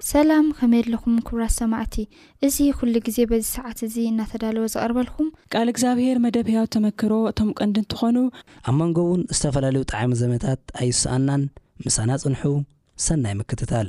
ሰላም ከመይ ኣለኹም ክብራት ሰማዕቲ እዚ ኩሉ ግዜ በዚ ሰዓት እዚ እናተዳለወ ዝቀርበልኩም። ቃል እግዚኣብሄር መደብ ህያው ተመክሮ እቶም ቀንዲ እንትኾኑ። ኣብ መንጎ እውን ዝተፈላለዩ ጠዓሚ ዘመታት ኣይሰኣናን ምሳና ፅንሑ ሰናይ ምክትታል።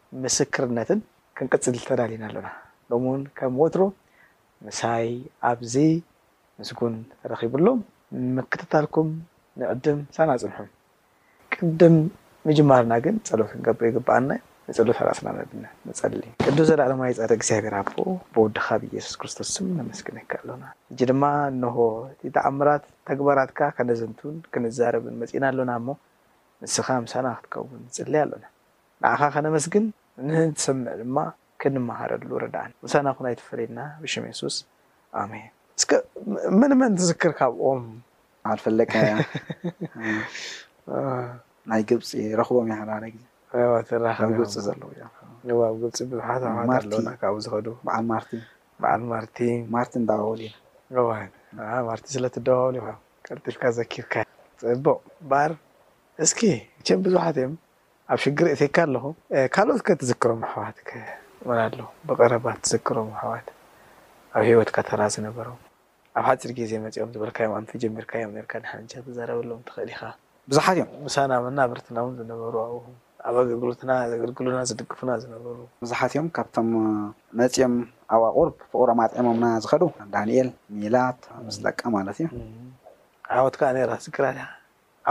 ምስክርነትን ክንቅጽል ተዳሊና ኣሎና። ሎሚ እውን ከም ወትሩ ምሳይ ኣብዚ ምስጉን ረኺቡ ኣሎ። ምክትታልኩም ንዕድም ሳና ጽንሑ። ቅድም ምጅማርና ግን ጸሎት ክንገብር ይግብኣና እዩ። ንጸሎት ራስና ነድንሕ። ንጸሊ። ቅዱስ ዘለዓለማዊ ጻድቅ እግዚኣብሔር ኣቦ ብወድኻ ብኢየሱስ ክርስቶስ ስም ነመስግነካ ኣሎና። ሕጂ ድማ እነሆ እቲ ተኣምራት ተግባራትካ ከነዘንቱን ክንዛረብን መጺእና ኣሎና እሞ ንስኻ ምሳና ክትከውን ንጽሊ ኣሎና። ንኣኻ ከነመስግን ንህንሰምዕ ድማ ክንመሃረሉ ርድኣን ምሳና ኩን ኣይትፈለየና ብሽም የሱስ ኣሜን። እስከ መን መን ትዝክር ካብኦም። በዓል ፈለቀ ናይ ግብፂ ረኽቦም እያ ሓደ ሓደ ግዜ እወ ትራኸብ ኣብ ግብፂ ዘለዉ እዮም እወ ኣብ ግብፂ ብዙሓት ኣሕዋት ማርቲ። ኣለዉና ካብኡ ዝኸዱ በዓል ማርቲ በዓል ማርቲ ማርቲ እንዳበሉ ኢና እወ ኣ ማርቲ ስለ ትደዋወሉ ኢኹም ቀልጢፍካ ዘኪርካዮ ፅቡቕ እምበር እስኪ መቸም ብዙሓት እዮም ኣብ ሽግር እትካ ኣለኹ። ካልኦት ከ ትዝክሮም ኣሕዋት ከ መን ኣሎ ብቀረባ ትዝክሮም ኣሕዋት ኣብ ሂወትካ ተራ ዝነበሮም ኣብ ሓጺር ጌዜ መጺኦም ዝበልካዮም ኣንተ ጀሚርካዮም ኔርካ ድሓን እንጃ ትዛረበሎም ትኽእል ኢኻ። ብዙሓት እዮም ምሳና መናብርትና ውን ዝነበሩ ኣብኡ ኣብ ኣገልግሎትና ዘገልግሉና ዝድግፉና ዝነበሩ። ብዙሓት እዮም ካብቶም መጺኦም ኣብኣ ቁሩብ ፍቅሮም ኣጥዒሞምና ዝኸዱ ዳንኤል ሚላት ምስ ለቃ ማለት እዩ። ዓወት ከኣ ኔራ ትዝክራ ዲኻ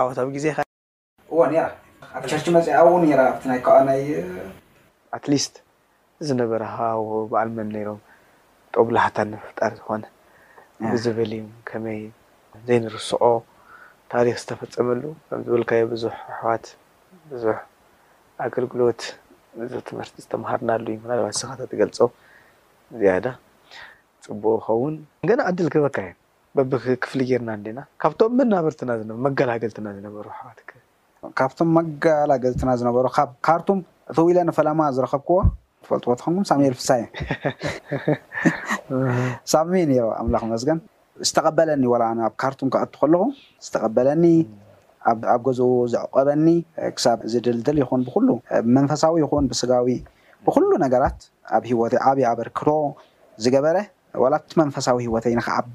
ዓወት ኣብ ጊዜኻ። እወ ኔራ ኣብ ቸርች መጺኣ ኣዉኡ ኔራ ኣብቲ ናይ ካኣ ናይ። ኣት ሊስት ዝነበረ ሃዋሁ ባኣል መን ኔሮም ጦብላሕታ ንምፍጣር ዝኮነ ብዝብል እዩ ከመይ ዘይንርስዖ ታሪክ ዝተፈጸመሉ ከም ዝበልካዮ ብዙሕ ኣሕዋት ብዙሕ ኣገልግሎት ብዙሕ ትምህርቲ ዝተማሃርናሉ እዩ ምናልባት ንስካ ተትገልጾ ዝያዳ ጽቡቅ ይከዉን ገና ዕድል ክህበካ እየ። በብክፍሊ ጌርና እንዲና ካብቶም መናብርትና ዝነበሩ መገላገልትና ዝነበሩ ኣሕዋትከ? ካብቶም መገላገልትና ዝነበሩ ካብ ካርቱም እትው ኢለ ንፈለማ ዝረኸብክዎ ትፈልጥዎ ትኾኑ ሳሙኤል ፍስሃየ ሳሚ ኔሩ ኣምላኽ ይመስገን ዝተቐበለኒ ዋላ ኣነ ኣብ ካርቱም ክኣቱ ከለኹ ዝተቐበለኒ ኣብ ገዝኡ ዘዕቆበኒ ክሳብ ዝድልድል ይኹን ብኹሉ ብመንፈሳዊ ይኹን ብስጋዊ ብኹሉ ነገራት ኣብ ሂወተይ ዓቢ ኣበርክቶ ዝገበረ ዋላ ኣብቲ መንፈሳዊ ህይወተይ ንኽዓቢ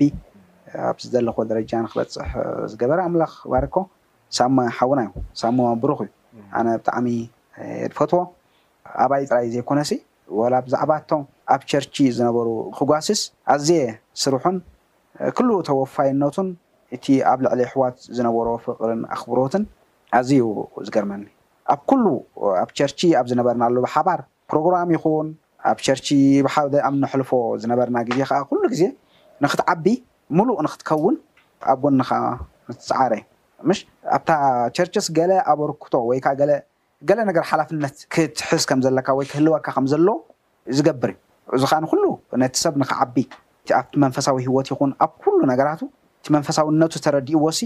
ኣብ ዝደለኽዎ ደረጃ ንኽበጽሕ ዝገበረ ኣምላኽ ይባርኮ ሳመ ሓውና እዩ ሳመ ብሩኽ እዩ ኣነ ብጣዕሚ እየ ድፈትዎ ኣባይ ጥራይ ዘይኮነሲ ዋላ ብዛዕባ እቶም ኣብ ቸርቺ ዝነበሩ ኽጓስስ ኣዝየ ስርሑን ክሉ ተወፋይነቱን እቲ ኣብ ልዕሊ ኣሕዋት ዝነበሮ ፍቕርን ኣኽብሮትን ኣዝዩ ዝገርመኒ ኣብ ኩሉ ኣብ ቸርቺ ኣብ ዝነበርናሉ ብሓባር ፕሮግራም ይኹን ኣብ ቸርቺ ብሓደ ኣብ እነሕልፎ ዝነበርና ግዜ ኸኣ ኩሉ ግዜ ንኽትዓቢ ምሉእ ንኽትከውን ኣብ ጎንኻ ምጽዓረ ምሽ ኣብታ ቸርችስ ገለ ኣበርክቶ ወይ ከኣ ገለ ገለ ነገር ሓላፍነት ክትሕዝ ከም ዘለካ ወይ ክህልወካ ከም ዘሎ ዝገብር እዩ እዚ ኸኣ ንኹሉ ነቲ ሰብ ንኽዓቢ እቲ ኣብቲ መንፈሳዊ ህይወት ይኹን ኣብ ኩሉ ነገራቱ እቲ መንፈሳውነቱ ተረዲእዎሲ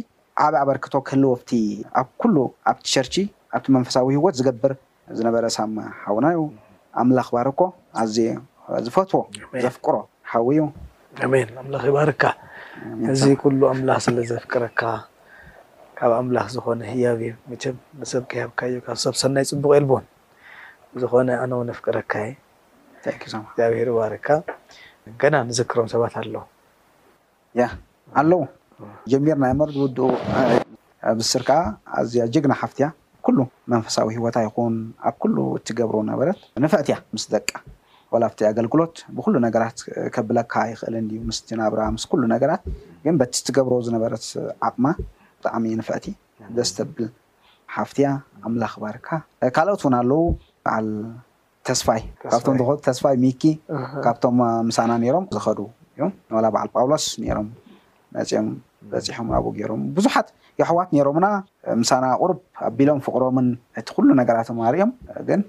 ዓቢ ኣበርክቶ ክህልዎ ኣብቲ ኣብ ኩሉ ኣብቲ ቸርቺ ኣብቲ መንፈሳዊ ህይወት ዝገብር ዝነበረ ሳም ሓውና ዩ ኣምላኽ ባርኮ ኣዝየ ዝፈትዎ ዘፍቅሮ ሓው ዩ። ኣሜን ኣምላኽ ይባርካ እዚ ኩሉ ኣምላኽ ስለ ዘፍቅረካ ካብ ኣምላኽ ዝኾነ ህያብ ዩ መቸም ንሰብ ከይሃብካዮ ካብ ሰብ ሰናይ ጽቡቕ የልቦን ብዝኾነ ኣነ ውን ኣፍቅረካ እየ እግዚኣብሄር ይባርካ ገና ንዝክሮም ሰባት ኣለዉ። ያህ ኣለው ጀሚርና እምበር ዝውድኡ ኣብስር ከኣ ኣዝያ ጅግና ሓፍቲ እያ ኩሉ መንፈሳዊ ሂወታ ይኹን ኣብ ኩሉ እትገብሮ ነበረት ንፍዕቲ እያ ምስ ደቃ ዋላ ኣብቲ ኣገልግሎት ብኹሉ ነገራት ከብለካ ኣይኽእልን ድዩ ምስቲ ናብራ ምስ ኩሉ ነገራት ግን በቲ ትገብሮ ዝነበረት ዓቅማ ብጣዕሚ ንፍዕቲ ደስ ተብል ሓፍቲ እያ ኣምላኽ ይባርካ ካልኦት ውን ኣለው በዓል ተስፋይ ካብቶም ዝኸዱ ተስፋይ ሚኪ ካብቶም ምሳና ኔሮም ዝኸዱ እዮም ዋላ በዓል ጳውሎስ ኔሮም መጺኦም በጺሖም ኣብኡ ጌሮም ብዙሓት የሕዋት ኔሮምና ምሳና ቁርብ ኣቢሎም ፍቕሮምን እቲ ኩሉ ነገራቶም ኣርዮም ግን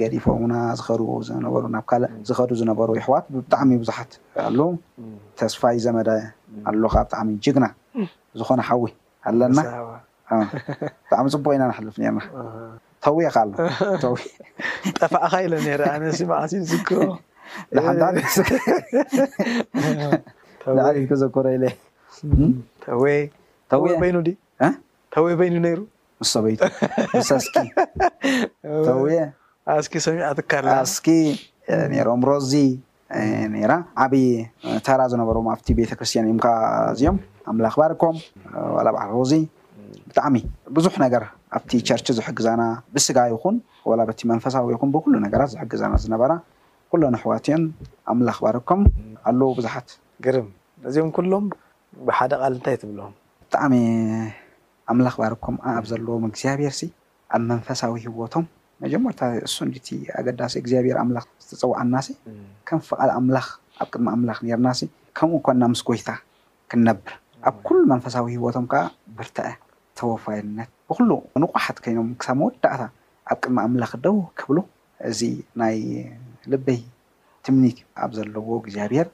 ገዲፎምና ዝኸዱ ዝነበሩ ናብ ካልእ ዝኸዱ ዝነበሩ የሕዋት ብጣዕሚ ብዙሓት ኣለዉ ተስፋይ ዘመደ ኣሎኻ ብጣዕሚ ጅግና ዝኾነ ሓዊ ኣለና ብጣዕሚ ጽቡቅ ኢና ነሕልፍ ኔርና ተውየ ከኣ ኣሎ ተውየ ጠፋእኻ ኢለ ኔረ ኣነሲ መዓስ እዩ ዝዝክሮ ንሓንዳር ንዕሪፍ ከዘክሮ ኢለ ተውየ ተውየ በይኑ ዲ ተውየ በይኑ ነይሩ ምስ ሰበይቱ ምስ ኣስኪ ተውየ ኣስኪ ሰሚዓትካ ኣላ ኣስኪ ነይሮም ሮዚ ነይራ ዓቢ ተራ ዝነበሮም ኣብቲ ቤተ ክርስትያን እዮም ከኣ እዚኦም ኣምላኽ ባርኮም ዋላ በዓል ሮዚ ብጣዕሚ ብዙሕ ነገር ኣብቲ ቸርች ዝሕግዛና ብስጋ ይኹን ዋላ በቲ መንፈሳዊ ይኹን ብኩሉ ነገራት ዝሕግዛና ዝነበራ ኩለን ኣሕዋት እዮን ኣምላኽ ባርኮም ኣለዉ ብዙሓት ግርም ነዚኦም ኩሎም ብሓደ ቃል እንታይ ትብሎም። ብጣዕሚ ኣምላኽ ባርኮም ኣኣብ ዘለዎም እግዚኣብሄርሲ ኣብ መንፈሳዊ ህይወቶም መጀመርታ እሱ እንድዩ እቲ ኣገዳሲ እግዚኣብሔር ኣምላኽ ዝተጸውዓናሲ ከም ፍቓድ ኣምላኽ ኣብ ቅድሚ ኣምላኽ ኔርናሲ ከምኡ ኰንና ምስ ጐይታ ክንነብር ኣብ ኵሉ መንፈሳዊ ህይወቶም ከኣ ብርትዐ ተወፋይነት ብዅሉ ንቑሓት ኴይኖም ክሳብ መወዳእታ ኣብ ቅድሚ ኣምላኽ ደው ክብሉ እዚ ናይ ልበይ ትምኒት እዩ ኣብ ዘለዎ እግዚኣብሔር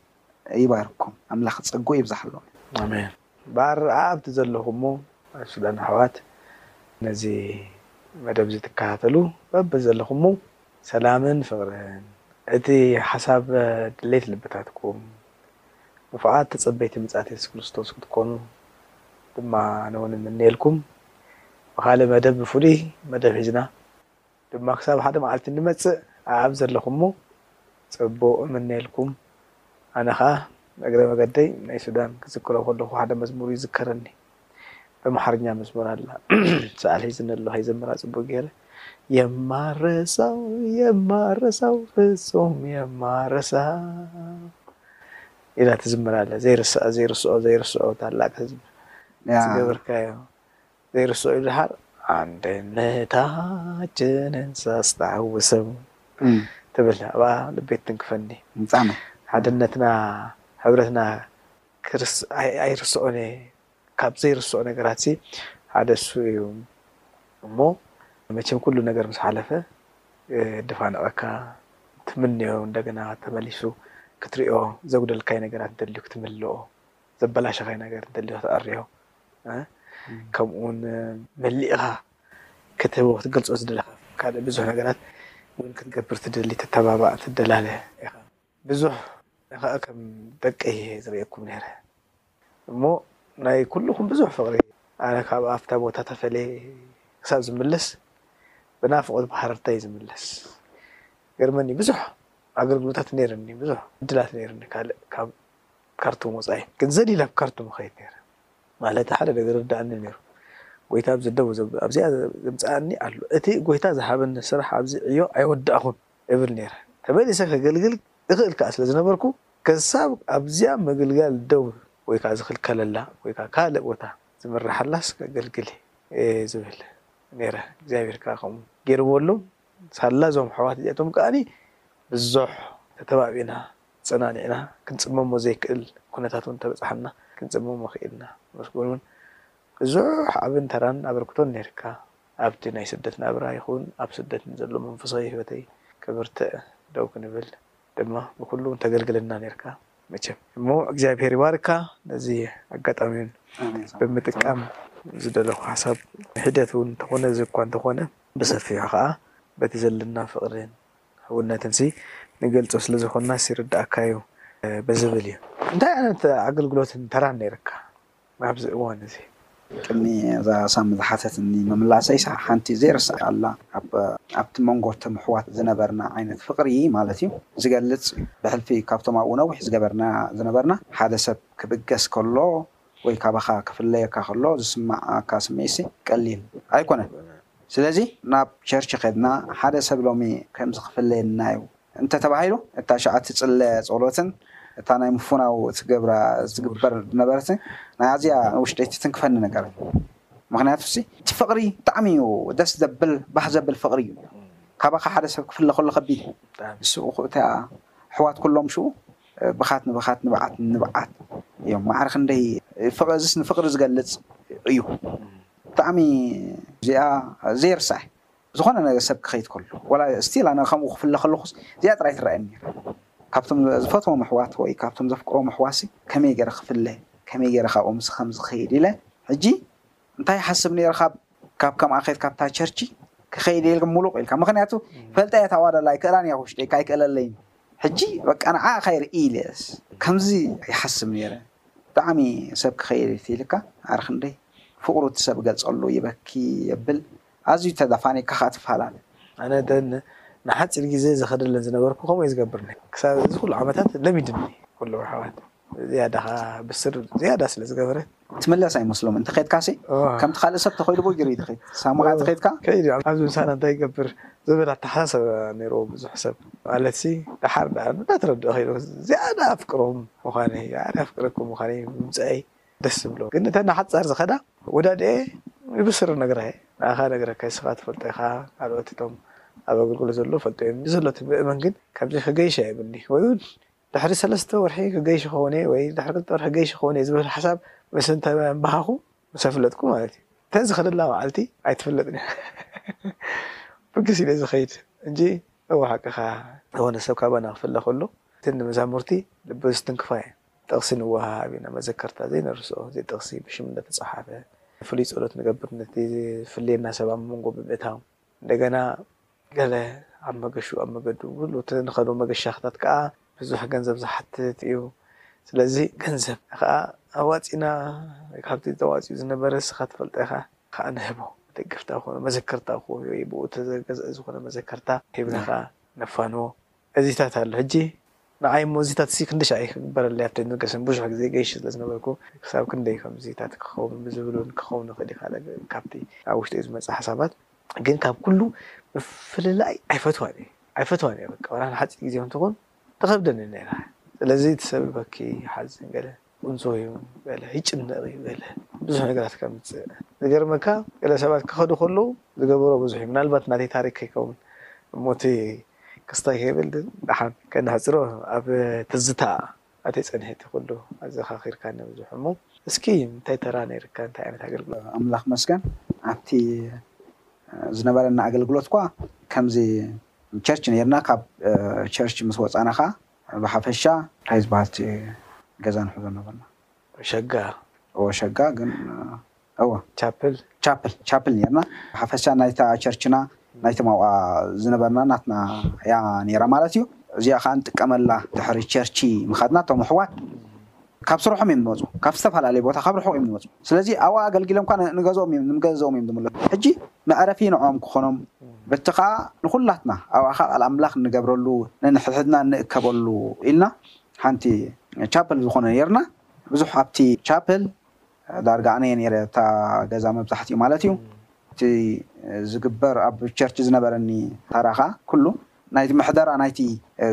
ይባርኩም ኣምላክ ጸግኡ ይብዛሕሎም። ኣሜን እምበኣር ኣኣብቲ ዘለኹሞ ሱዳን ኣሕዋት ነዚ መደብ እዚ ትከታተሉ በብዘለኹሞ ሰላምን ፍቅርን እቲ ሓሳብ ድሌት ልብታትኩም ንፉዓት ተጸበይቲ ምጽኣት የሱስ ክርስቶስ ክትኮኑ ድማ ንውን ንምነየልኩም ብኻልእ መደብ ብፍሉይ መደብ ሒዝና ድማ ክሳብ ሓደ መዓልቲ ንመጽእ ኣብ ዘለኹሞ ጽቡቕ እምነየልኩም ኣነ ከኣ እግረ መገደይ ናይ ሱዳን ክዝክሮ ከለኹ ሓደ መዝሙር ይዝከረኒ በምሓርኛ መዝሙር ኣላ ሰኣል ሒዝኒ ኣሎ ከይዘምራ ጽቡቕ ጌረ የማረሳው የማረሳው ፍጹም የማረሳው ኢላ ትዝምር ኣለ ዘይርስዖ ዘይርስዖ ዘይርስዖ ታላቅ ህዝብ ዝገብርካዮ ዘይርስዑ ይድሓር ኣንድነታችንን ሳስታውሰው ትብል ኣብኣ ልበይ ትትንክፈኒ ብጣዕሚ ሓድነትና ሕብረትና ክርስ ኣይርስዖን እየ ካብ ዘይርስዖ ነገራትሲ ሓደ እሱ እዩ እሞ መቸም ኩሉ ነገር ምስ ሓለፈ ድፋንቀካ ትምነዮ እንደገና ተመሊሱ ክትሪኦ ዘጉደልካዮ ነገራት እንተልዩ ክትምልኦ ዘበላሸኻዮ ነገር እንተልዩ ከተዕርዮ ከምኡውን መሊእኻ ክትህቦ ክትገልጾ ዝደለኻ ካልእ ብዙሕ ነገራት እውን ክትገብር ትደሊ ትተባባእ ትደላለ ኢኻ ብዙሕ ንኸኣ ከም ደቂ እየ ዝርእየኩም ነይረ እሞ ናይ ኩልኹም ብዙሕ ፍቕሪ ኣነ ካብ ኣብታ ቦታ ተፈልየ ክሳብ ዝምለስ ብናፍቖት ብሃረርታ እየ ዝምለስ ገርመኒ ብዙሕ ኣገልግሎታት ነይርኒ ብዙሕ ዕድላት ነይርኒ ካልእ ካብ ካርቱም ወጻኢ ግን ዘሊለ ኣብ ካርቱም እኸይድ ነይረ ማለተይ ሓደ ነገር ይርድኣኒ ነይሩ ጎይታ ኣብዚ ደው ዘብ ኣብዚኣ ዘምጽኣኒ ኣሎ እቲ ጎይታ ዝሃበኒ ስራሕ ኣብዚ ዕዮ ኣይወዳእኹን እብል ነይረ ተመሊሰ ከገልግል እኽእል ከኣ ስለ ዝነበርኩ ከሳብ ኣብዚኣ ምግልጋል ደው ወይ ከኣ ዝኽልከለላ ወይ ከኣ ካልእ ቦታ ዝምረሓላስ ከገልግል እየ ዝብል ነይረ እግዚኣብሔር ከኣ ከምኡ ገይርዎ ኣሎ ሳላ እዞም ኣሕዋት እዚኣቶም ከኣኒ ብዙሕ ተተባቢእና ተጸናኒዕና ክንጽመሞ ዘይክእል ኩነታት እውን እንተበጻሓና ክንጽመሞ ክኢልና። መስጉን እውን ብዙሕ ዓብን ተራን ኣበርክቶን ነይርካ ኣብቲ ናይ ስደት ናብራ ይኹን ኣብ ስደት ንዘሎ መንፈሳዊ ህይወተይ ከብርትዕ ደው ክንብል ድማ ብኩሉ ተገልግለና ነይርካ መቸም። እሞ እግዚኣብሔር ይባርካ ነዚ ኣጋጣሚ እውን ብምጥቃም ዝደለኹ ሓሳብ ሒደት እውን እንተኾነ እዚ እኳ እንተኾነ ብሰፊሑ ከኣ በቲ ዘለና ፍቕርን ሕውነትንሲ ንገልጾ ስለ ዝኾንናስ ይርድኣካዩ ብዝብል እዩ። እንታይ ዓይነት ኣገልግሎትን ተራን ነይርካ ኣብዚ እዋን እዚ? ቅድሚ እዛ ሳሚ ዝሓተትኒ ምምላሰይሳ ሓንቲ ዘይርስዓ ኣላ። ኣብቲ መንጎ እቶም ኣሕዋት ዝነበርና ዓይነት ፍቕሪ ማለት እዩ ዝገልጽ እዩ። ብሕልፊ ካብቶም ኣብኡ ነዊሕ ዝገበርና ዝነበርና ሓደ ሰብ ክብገስ ከሎ ወይ ካባኻ ክፍለየካ ከሎ ዝስምዓካ ስምዒትሲ ቀሊል ኣይኮነን። ስለዚ ናብ ቸርች ከድና ሓደ ሰብ ሎሚ ከምዚ ክፍለየና'ዩ እንተ ተባሂሉ እታ ሽዓ እትጽለ ጸሎትን እታ ናይ ምፍናው እትገብራ ዝግበር ዝነበረትን ናይ ኣዝያ ንውሽጠይ ትትንክፈኒ ነገር ምኽንያቱሲ እቲ ፍቕሪ ብጣዕሚ'ዩ ደስ ዘብል ባህ ዘብል ፍቕሪ'ዩ ነይሩ ካባኻ ሓደ ሰብ ክፍለ ከሎ ከቢድ'ዩ ንሱ እኹ እቲኣ ኣሕዋት ኩሎም ሽኡ ብኻት ንብኻት ንብዓት ንንብዓት እዮም ማዕረ ክንደይ ፍቅ እዝስ ንፍቅሪ ዝገልጽ እዩ ብጣዕሚ እዚኣ ዘይርሳዕ ዝኾነ ነገር ሰብ ክኸይድ ከሎ ወላ ስቲል ኣነ ከምኡ ክፍለ ከለኹስ እዚኣ ጥራይ ትረኣየኒ ነይራ ካብቶም ዝፈትዎም ኣሕዋት ወይ ካብቶም ዘፍቅሮም ኣሕዋሲ ከመይ ገረ ክፍለ ከመይ ገረ ካብኦም ምስ ከም ዝኸይድ ኢለ ሕጂ እንታይ ይሓስብ ነይሩ ካብ ካብ ከምኣ ከይት ካብታ ቸርቺ ክኸይድ እየ ኢልካ ሙሉቕ ኢልካ ምኽንያቱ ፈልጣ እየ ታዋደላ ኣይክእላን እያ ውሽጢ እካ ኣይክእለለይን ሕጂ በቃ ንዓ እኻ ይርኢ ኢለስ ከምዚ ይሓስብ ነይረ ብጣዕሚ ሰብ ክኸይድ ኢልካ ኣረ ክንደይ ፍቕሩ እቲ ሰብ ገልጸሉ ይበኪ የብል ኣዝዩ ተዳፋኒካ ከኣ ትፋላለ። ኣነ እንተ ንሓጺር ግዜ ዝኸደለን ዝነበርኩ ከምኡ እየ ዝገብር ነይረ ክሳብ እዚ ኩሉ ዓመታት ለሚድኒ ኩሉ ርሕቀት ዝያዳ ከኣ ብስር ዝያዳ ስለ ዝገበረት። ትምለስ ኣይመስሎምን እንተ ከድካሲ ከምቲ ካልእ ሰብ ተኮይዱ ቦጊሪ ትኺድ ሳሙራ እንተ ከድካ። ከይዱ እዩ ኣብዚ ምሳና እንታይ ይገብር ዝብል ኣተሓሳሰባ ነይርዎ ብዙሕ ሰብ ማለትሲ ደሓር ደኣ እንዳተረድኦ ከይዱ ዝያዳ ኣፍቅሮም ምዃነይ ኣነ ኣፍቅረኩም ምዃነይ ምምጸኣይ። ደስ ዝብሎ ግን እተን ንሓጻር ዝከዳ ወዳድኤ ብስሪ ነግራየ ንኣኻ ነግረካ እስኻ ትፈልጦ ኢኻ ካልኦት እቶም ኣብ ኣገልግሎት ዘለዉ ይፈልጡ እዮም ብዘሎ ትምእመን ግን ከምዚ ክገይሽ ኣይብልን'ዩ ወይ ውን ድሕሪ ሰለስተ ወርሒ ክገይሽ ይኸውን'የ ወይ ድሕሪ ክልተ ወርሒ ክገይሽ ይኸውን'የ ዝብል ሓሳብ ምስ እንተንባሃኹ ምስ ኣፍለጥኩ ማለት'ዩ እታ ዝኸደላ መዓልቲ ኣይትፍለጥን'ያ ብግስ ኢለ ዝኸይድ እንጂ እወ ሓቅኻ ዝኾነ ሰብ ካባና ክፍለ ከሎ እቲ ንመዛሙርቲ ልቡ ዝትንክፋ'የ ጥቕሲ ንወሃሃብ ኢና፣ መዘከርታ ዘይንርስዖ፣ እዚ ጥቕሲ ብሽም እነተጸሓፈ፣ ፍሉይ ጸሎት ንገብር፣ ነቲ ዝፍልየና ሰብ ኣብ መንጎ ብምእታው፣ እንደገና ገለ ኣብ መገሽኡ ኣብ መገድኡ ኩሉ እቲ ንኸዶ መገሻኽታት ከኣ ብዙሕ ገንዘብ ዝሓትት እዩ፣ ስለዚ ገንዘብ ከኣ ኣዋጺእና ወይ ካብቲ ተዋጺኡ ዝነበረ ንስኻ ትፈልጦ ኢኻ ከኣ ንህቦ፣ መደገፍታ ክኾኖ፣ መዘከርታ ክኾዮ፣ ብኡ እተገዝአ ዝኾነ መዘከርታ ሂብና ከኣ ነፋንዎ፣ እዚታት ኣሎ ሕጂ ንዓይ እሞ እዚታት ሲ ክንድሻ እዪ ክግበረለይ ኣብተን ዝገሸን ቡዙሕ ግዜ ገይሽ ስለ ዝነበርኩ ክሳብ ክንደይ ከም እዚታት ክከውን ብዝብል ውን ክከውን ይክእል እዪ ካለ ካብቲ ኣብ ውሽጠይ ዝመጸ ሓሳባት ግን ካብ ኩሉ ምፍልላይ ኣይፈትዋን እየ ኣይፈትዋን እየ በቃ ዋላ ንሓጺር ግዜ ውን ትኩን ትከብደኒ ነይራ ስለዚ እቲ ሰብ ይበኪ ይሓዝን ገለ ቁንጾ'ዩ በለ ይጭነቕ'ዩ በለ ብዙሕ ነገራት ከምጽእ ዝገርመካ ገለ ሰባት ክኸዱ ከለዉ ዝገበሮ ብዙሕ'ዩ ምናልባት ናተይ ታሪኽ ከይከውን እሞ እቲ ክስታይ ከይብል ደሓን ከነሕጽሮ ኣብ ትዝታ ኣትየ ጸኒሐ እቲ ኩሉ ኣዘኻኺርካኒ ብዙሕ እሞ እስኪ እንታይ ተራ ነይርካ እንታይ ዓይነት ኣገልግሎት ኣምላኽ ይመስገን ኣብቲ ዝነበረና ኣገልግሎት'ኳ ከምዚ ቸርች ነይርና ካብ ቸርች ምስ ወጻና ከኣ ብሓፈሻ ታይ ዝበሃል እቲ ገዛ ንሕዞ ነበርና። ሸጋ። እወ ሸጋ ግን እወ። ቻፕል። ቻፕል ቻፕል ኔርና ብሓፈሻ ናይታ ቸርችና ናይቶም ኣብኣ ዝነበርና ናትና እያ ኔራ ማለት እዩ። እዚኣ ከኣ ንጥቀመላ ድሕሪ ቸርቺ ምኻድና እቶም ኣሕዋት ካብ ስርሖም እዮም ዝመጹ ካብ ዝተፋላለየ ቦታ ካብ ርሑቅ እዮም ዝመጹ ስለዚ ኣብኡ ኣገልጊሎም ካኣ ንገዝኦም እዮም ንገዘኦም እዮም ዝምለሱ ሕጂ መዕረፊ ንዕኦም ክኮኖም በቲ ካኣ ንኩላትና ኣብኣካ ቃል ኣምላክ እንገብረሉ ነንሕድሕድና እንእከበሉ ኢልና ሓንቲ ቻፕል ዝኮነ ነርና ብዙሕ ኣብቲ ቻፕል ዳርጋ ኣነ እየ ነይረ ኣብታ ገዛ መብዛሕትኡ ማለት እዩ እቲ ዝግበር ኣብ ቸርች ዝነበረኒ ታራ ከኣ ኩሉ ናይቲ ምሕደራ ናይቲ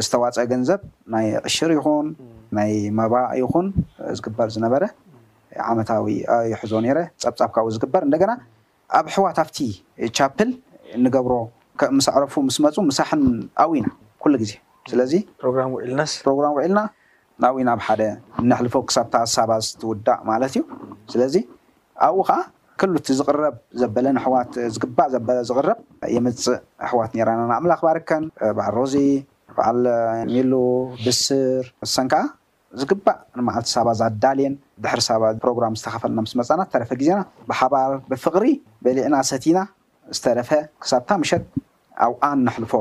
ዝተዋጸ ገንዘብ ናይ ዕሽር ይኹን ናይ መባ ይኹን ዝግበር ዝነበረ ዓመታዊ ይሕዞ ነይረ ጸብጻብ ካብኡ ዝግበር እንደገና ኣብ ኣሕዋት ኣብቲ ቻፕል እንገብሮ ከእ ምስ ኣዕረፉ ምስ መጹ ምሳሕን ኣብኡ ኢና ኩሉ ግዜ ስለዚ ፕሮግራም ውዒልናስ ፕሮግራም ውዒልና ናብኡ ኢና ብሓደ እነሕልፎ ክሳብ እታ ሳባ ዝትውዳእ ማለት እዩ ስለዚ ኣብኡ ከኣ ክሉ እቲ ዝቅረብ ዘበለ ንኣሕዋት ዝግባእ ዘበለ ዝቅረብ የምጽእ ኣሕዋት ኔራና ንኣምላኽ ባርከን በዓል ሮዚ በዓል ሚሉ ብስር ንሰን ከኣ ዝግባእ ንመዓልቲ ሳባ ዛዳልየን ድሕሪ ሳባ ፕሮግራም ዝተኸፈለና ምስ መጻና ዝተረፈ ግዜና ብሓባር ብፍቕሪ በሊዕና ሰቲና ዝተረፈ ክሳብታ ምሸት ኣብኣ ነሕልፎ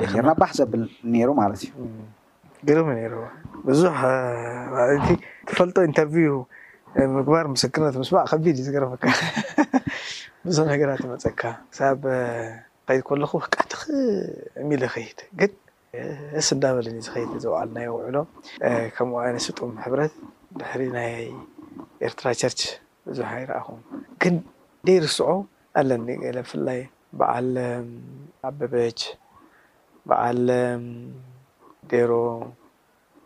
ኔርና ባህ ዘብል ኔሩ ማለት እዩ። ግርም እዩ ነይሩ ብዙሕ እቲ ትፈልጦ ኢንተርቪው ምግባር ምስክርነት ምስማዕ ከቢድ እዩ ዝገርመካ ብዙሕ ነገራት ይመፀካ ክሳብ ከይድ ከለኹ በቃ ትኽ እሚለ ከይድ ግን ደስ እንዳበለኒ ዝኸይድ ዝወዓልናዮ ውዕሎ ከምኡ ኣይነ ስጡም ሕብረት ድሕሪ ናይ ኤርትራ ቸርች ብዙሕ ኣይረኣኹን ግን ደይርስዖ ኣለኒ ገለ ብፍላይ በዓል ኣበበች በዓል ዴሮ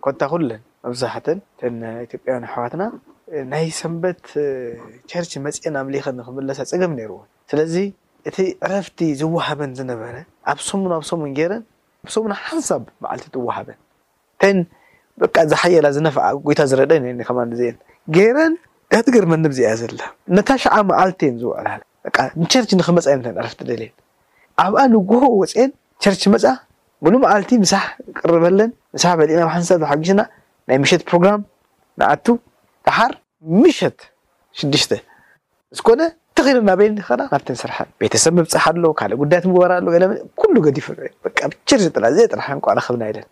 ኮታ ኩለን መብዛሕተን እተን ኢትዮጵያውያን ኣሕዋትና ናይ ሰንበት ቸርች መጺኤን ኣምሊኸን ንኽምለሳ ጸገም ነይርወን ስለዚ እቲ ዕረፍቲ ዝወሃበን ዝነበረ ኣብ ሰሙን ኣብ ሰሙን ገይረን ብሰሙን ሓንሳብ መዓልቲ ትወሃበን ፔን በቃ ዝሓየላ ዝነፍዓ ጎይታ ዝረደን እየን ከማን እዚኤን ገይረን እታ ትገርመኒ ብዚኣ እያ ዘላ ነታ ሽዓ መዓልቲ እየን ዝውዕላላ በቃ ንቸርች ንክመጻ እየን እተን ዕረፍቲ ደልየን ኣብኣ ንጉሆ ወጺኤን ቸርች ይመጻ ሙሉእ መዓልቲ ምሳሕ ይቅርበለን ምሳሕ በሊዕና ብሓንሳብ ተሓጊስና ናይ ምሸት ፕሮግራም ንኣቱ ደሓር ምሸት ሽዱሽተ ዝኮነ ትኽ ኢለን ናበየን ይከዳ ናብተን ስርሐን ቤተሰብ ምብፃሕ ኣሎ ካልእ ጉዳያት ምግባር ኣሎ ገለ መለ ኩሉ ገዲፈንኦ እየን በቃ ብችር እዚ ጥራይ እዚ ጥራሕ እንቋዕ ረከብና ኢለን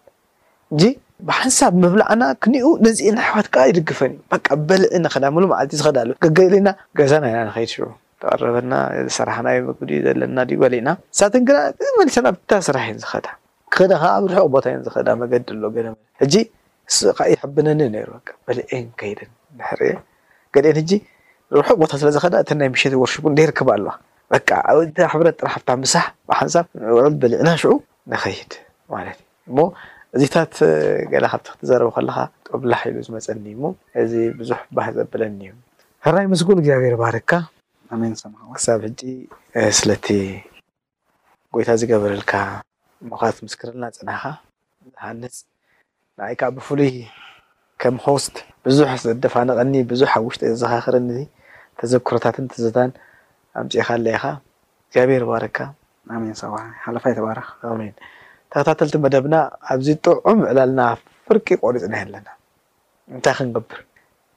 እንጂ ብሓንሳብ ምብላዕና ክኒኡ ነዚኤን ኣሕዋት ከዓ ይድግፈን እዩ በቃ በልዒ ንክዳ ሙሉእ መዓልቲ ዝከዳ ኣሎ ገገሊና ገዛና ኢና ንከይድ ሽዑ ተቀረበልና ዝሰራሕናዮ ምግቢ ድዩ ዘለና ድዩ በሊዕና ንሳተን ግና መልሰን ኣብታ ስራሕ እየን ዝከዳ ክኸዳ ከኣ ኣብ ርሑቕ ቦታ እየን ዝኸዳ መገዲ ኣሎ ገለ መለ ሕጂ እሱ ከኣ ይሕብነኒ ነይሩ በቃ በሊዔን ከይደን ድሕሪኤ ገሊኤን ሕጂ ርሑቕ ቦታ ስለ ዝኸዳ እተን ናይ ምሸት ወርሺፕ እውን ደይርከባ ኣለዋ በቃ ኣብ እንተ ሕብረት ጥራሕ ኣብታ ምሳሕ ብሓንሳብ ንውዕል በሊዕና ሽዑ ንኸይድ ማለት እዩ እሞ እዚታት ገለ ካብቲ ክትዘረብ ከለኻ ጦብላሕ ኢሉ ዝመጸኒ እሞ እዚ ብዙሕ ባህ ዘብለኒ እዩ ሕራይ ምስጉን እግዚኣብሔር ይባርካ ኣሜን ሰማዕዋ ክሳብ ሕጂ ስለቲ ጎይታ ዝገበረልካ እሞኸ ትምስክረልና ጸኒሕኻ ዝሃንጽ ንዓይ ከኣ ብፍሉይ ከም ሆስት ብዙሕ ዘደፋንቐኒ ብዙሕ ኣብ ውሽጠይ ዘዘኻኽረኒ ተዘክሮታትን ትዝታን ኣምጺእኻለይ ኢኻ እግዚኣብሄር ይባርካ። ኣሜን ሳዋሕና ሓለፋይ ተባረኽ። ኣሜን ተኸታተልቲ መደብና ኣብዚ ጥዑም ዕላልና ፍርቂ ቆሪጽና የለና እንታይ ክንገብር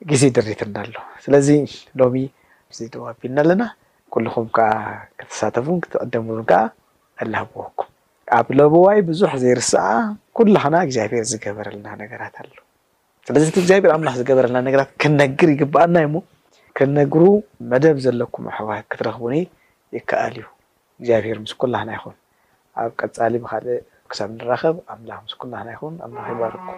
ግዜ ደሪትና ኣሎ ስለዚ ሎሚ እዚ ደው ኣቢልና ኣለና ኩሉኹም ከኣ ክትሳተፉን ክትዕደሙሉን ከኣ እላበወኩም ኣብ ለበዋይ ብዙሕ ዘይርስዓ ኩላህና እግዚኣብሔር ዝገበረልና ነገራት ኣሎ ስለዚ እቲ እግዚኣብሔር ኣምላኽ ዝገበረልና ነገራት ክንነግር ይግባኣና እዩሞ ክንነግሩ መደብ ዘለኩም ኣሕዋት ክትረኽቡኒ ይከኣል እዩ እግዚኣብሔር ምስ ኩላህና ይኹን ኣብ ቀጻሊ ብካልእ ክሳብ ንራኸብ ኣምላኽ ምስ ኩላህና ይኹን ኣምላኽ ይባርኩም